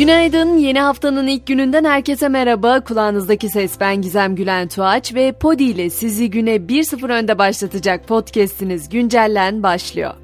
Günaydın, yeni haftanın ilk gününden herkese merhaba. Kulağınızdaki ses ben Gizem Gülen Tuğaç ve Podi ile sizi güne 1-0 önde başlatacak podcastiniz Güncellen başlıyor.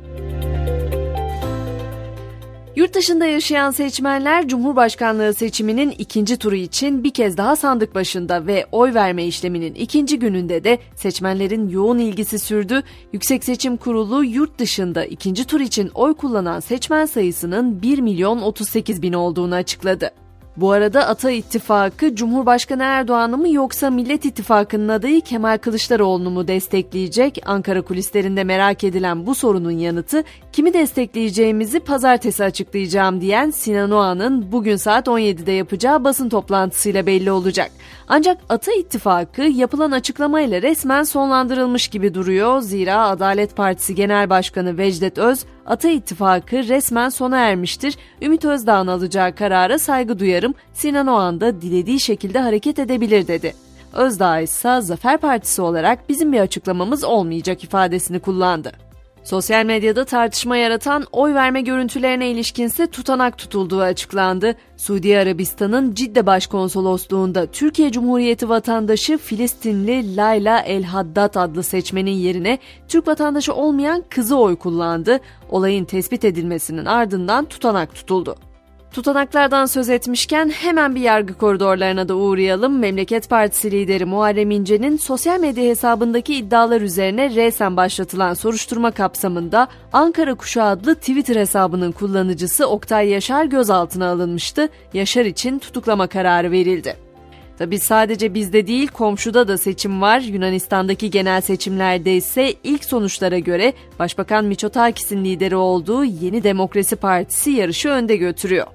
Yurt dışında yaşayan seçmenler Cumhurbaşkanlığı seçiminin ikinci turu için bir kez daha sandık başında ve oy verme işleminin ikinci gününde de seçmenlerin yoğun ilgisi sürdü. Yüksek Seçim Kurulu yurt dışında ikinci tur için oy kullanan seçmen sayısının 1 milyon 38 bin olduğunu açıkladı. Bu arada Ata İttifakı Cumhurbaşkanı Erdoğan'ı mı yoksa Millet İttifakı'nın adayı Kemal Kılıçdaroğlu'nu mu destekleyecek? Ankara kulislerinde merak edilen bu sorunun yanıtı kimi destekleyeceğimizi pazartesi açıklayacağım diyen Sinan Oğan'ın bugün saat 17'de yapacağı basın toplantısıyla belli olacak. Ancak Ata İttifakı yapılan açıklamayla resmen sonlandırılmış gibi duruyor. Zira Adalet Partisi Genel Başkanı Vecdet Öz, Ata İttifakı resmen sona ermiştir. Ümit Özdağ'ın alacağı karara saygı duyarım. Sinan Oğan da dilediği şekilde hareket edebilir dedi. Özdağ ise Zafer Partisi olarak bizim bir açıklamamız olmayacak ifadesini kullandı. Sosyal medyada tartışma yaratan oy verme görüntülerine ilişkinse tutanak tutulduğu açıklandı. Suudi Arabistan'ın Cidde Başkonsolosluğunda Türkiye Cumhuriyeti vatandaşı Filistinli Layla El Haddad adlı seçmenin yerine Türk vatandaşı olmayan kızı oy kullandı. Olayın tespit edilmesinin ardından tutanak tutuldu. Tutanaklardan söz etmişken hemen bir yargı koridorlarına da uğrayalım. Memleket Partisi lideri Muharrem İnce'nin sosyal medya hesabındaki iddialar üzerine resen başlatılan soruşturma kapsamında Ankara Kuşu adlı Twitter hesabının kullanıcısı Oktay Yaşar gözaltına alınmıştı. Yaşar için tutuklama kararı verildi. Tabi sadece bizde değil komşuda da seçim var. Yunanistan'daki genel seçimlerde ise ilk sonuçlara göre Başbakan Miçotakis'in lideri olduğu Yeni Demokrasi Partisi yarışı önde götürüyor.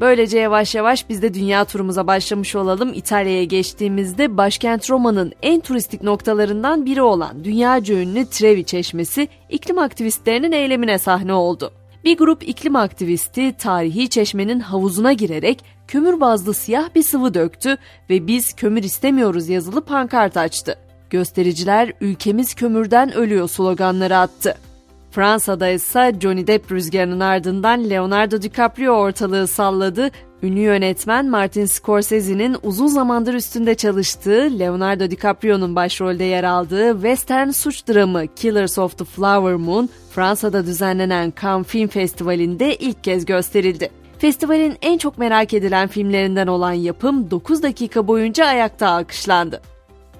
Böylece yavaş yavaş biz de dünya turumuza başlamış olalım. İtalya'ya geçtiğimizde başkent Roma'nın en turistik noktalarından biri olan dünyaca ünlü Trevi Çeşmesi iklim aktivistlerinin eylemine sahne oldu. Bir grup iklim aktivisti tarihi çeşmenin havuzuna girerek kömür bazlı siyah bir sıvı döktü ve biz kömür istemiyoruz yazılı pankart açtı. Göstericiler ülkemiz kömürden ölüyor sloganları attı. Fransa'da ise Johnny Depp rüzgarının ardından Leonardo DiCaprio ortalığı salladı. Ünlü yönetmen Martin Scorsese'nin uzun zamandır üstünde çalıştığı, Leonardo DiCaprio'nun başrolde yer aldığı western suç dramı Killers of the Flower Moon, Fransa'da düzenlenen Cannes Film Festivali'nde ilk kez gösterildi. Festivalin en çok merak edilen filmlerinden olan yapım 9 dakika boyunca ayakta alkışlandı.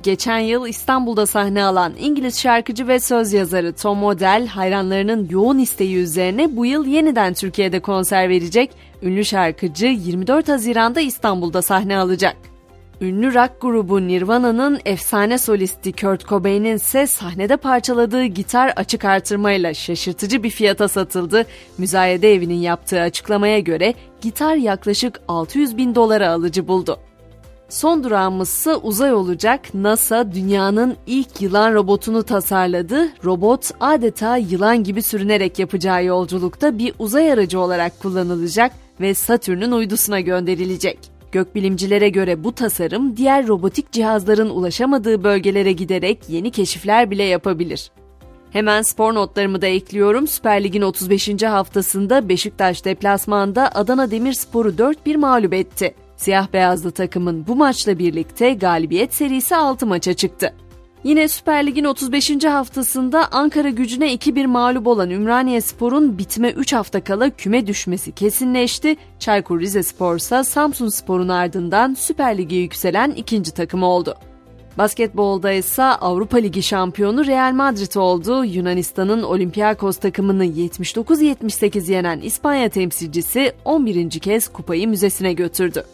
Geçen yıl İstanbul'da sahne alan İngiliz şarkıcı ve söz yazarı Tom Odell hayranlarının yoğun isteği üzerine bu yıl yeniden Türkiye'de konser verecek. Ünlü şarkıcı 24 Haziran'da İstanbul'da sahne alacak. Ünlü rock grubu Nirvana'nın efsane solisti Kurt Cobain'in ise sahnede parçaladığı gitar açık artırmayla şaşırtıcı bir fiyata satıldı. Müzayede evinin yaptığı açıklamaya göre gitar yaklaşık 600 bin dolara alıcı buldu. Son durağımızsa uzay olacak. NASA dünyanın ilk yılan robotunu tasarladı. Robot adeta yılan gibi sürünerek yapacağı yolculukta bir uzay aracı olarak kullanılacak ve Satürn'ün uydusuna gönderilecek. Gökbilimcilere göre bu tasarım diğer robotik cihazların ulaşamadığı bölgelere giderek yeni keşifler bile yapabilir. Hemen spor notlarımı da ekliyorum. Süper Lig'in 35. haftasında Beşiktaş deplasmanda Adana Demirspor'u 4-1 mağlup etti. Siyah beyazlı takımın bu maçla birlikte galibiyet serisi 6 maça çıktı. Yine Süper Lig'in 35. haftasında Ankara gücüne 2-1 mağlup olan Ümraniye Spor'un bitme 3 hafta kala küme düşmesi kesinleşti. Çaykur Rizespor ise Samsun Spor'un ardından Süper Lig'e yükselen ikinci takım oldu. Basketbolda ise Avrupa Ligi şampiyonu Real Madrid oldu. Yunanistan'ın Olympiakos takımını 79-78 yenen İspanya temsilcisi 11. kez kupayı müzesine götürdü.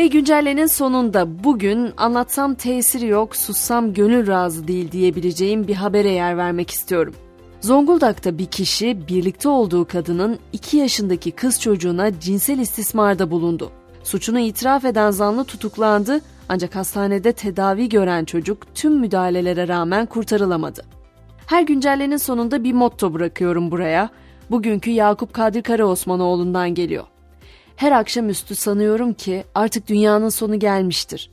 Ve güncellenin sonunda bugün anlatsam tesiri yok, sussam gönül razı değil diyebileceğim bir habere yer vermek istiyorum. Zonguldak'ta bir kişi birlikte olduğu kadının 2 yaşındaki kız çocuğuna cinsel istismarda bulundu. Suçunu itiraf eden zanlı tutuklandı ancak hastanede tedavi gören çocuk tüm müdahalelere rağmen kurtarılamadı. Her güncellenin sonunda bir motto bırakıyorum buraya. Bugünkü Yakup Kadri Karaosmanoğlu'ndan geliyor. Her akşamüstü sanıyorum ki artık dünyanın sonu gelmiştir.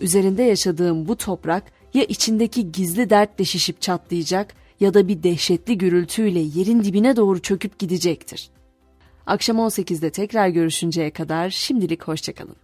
Üzerinde yaşadığım bu toprak ya içindeki gizli dertle şişip çatlayacak ya da bir dehşetli gürültüyle yerin dibine doğru çöküp gidecektir. Akşam 18'de tekrar görüşünceye kadar şimdilik hoşçakalın.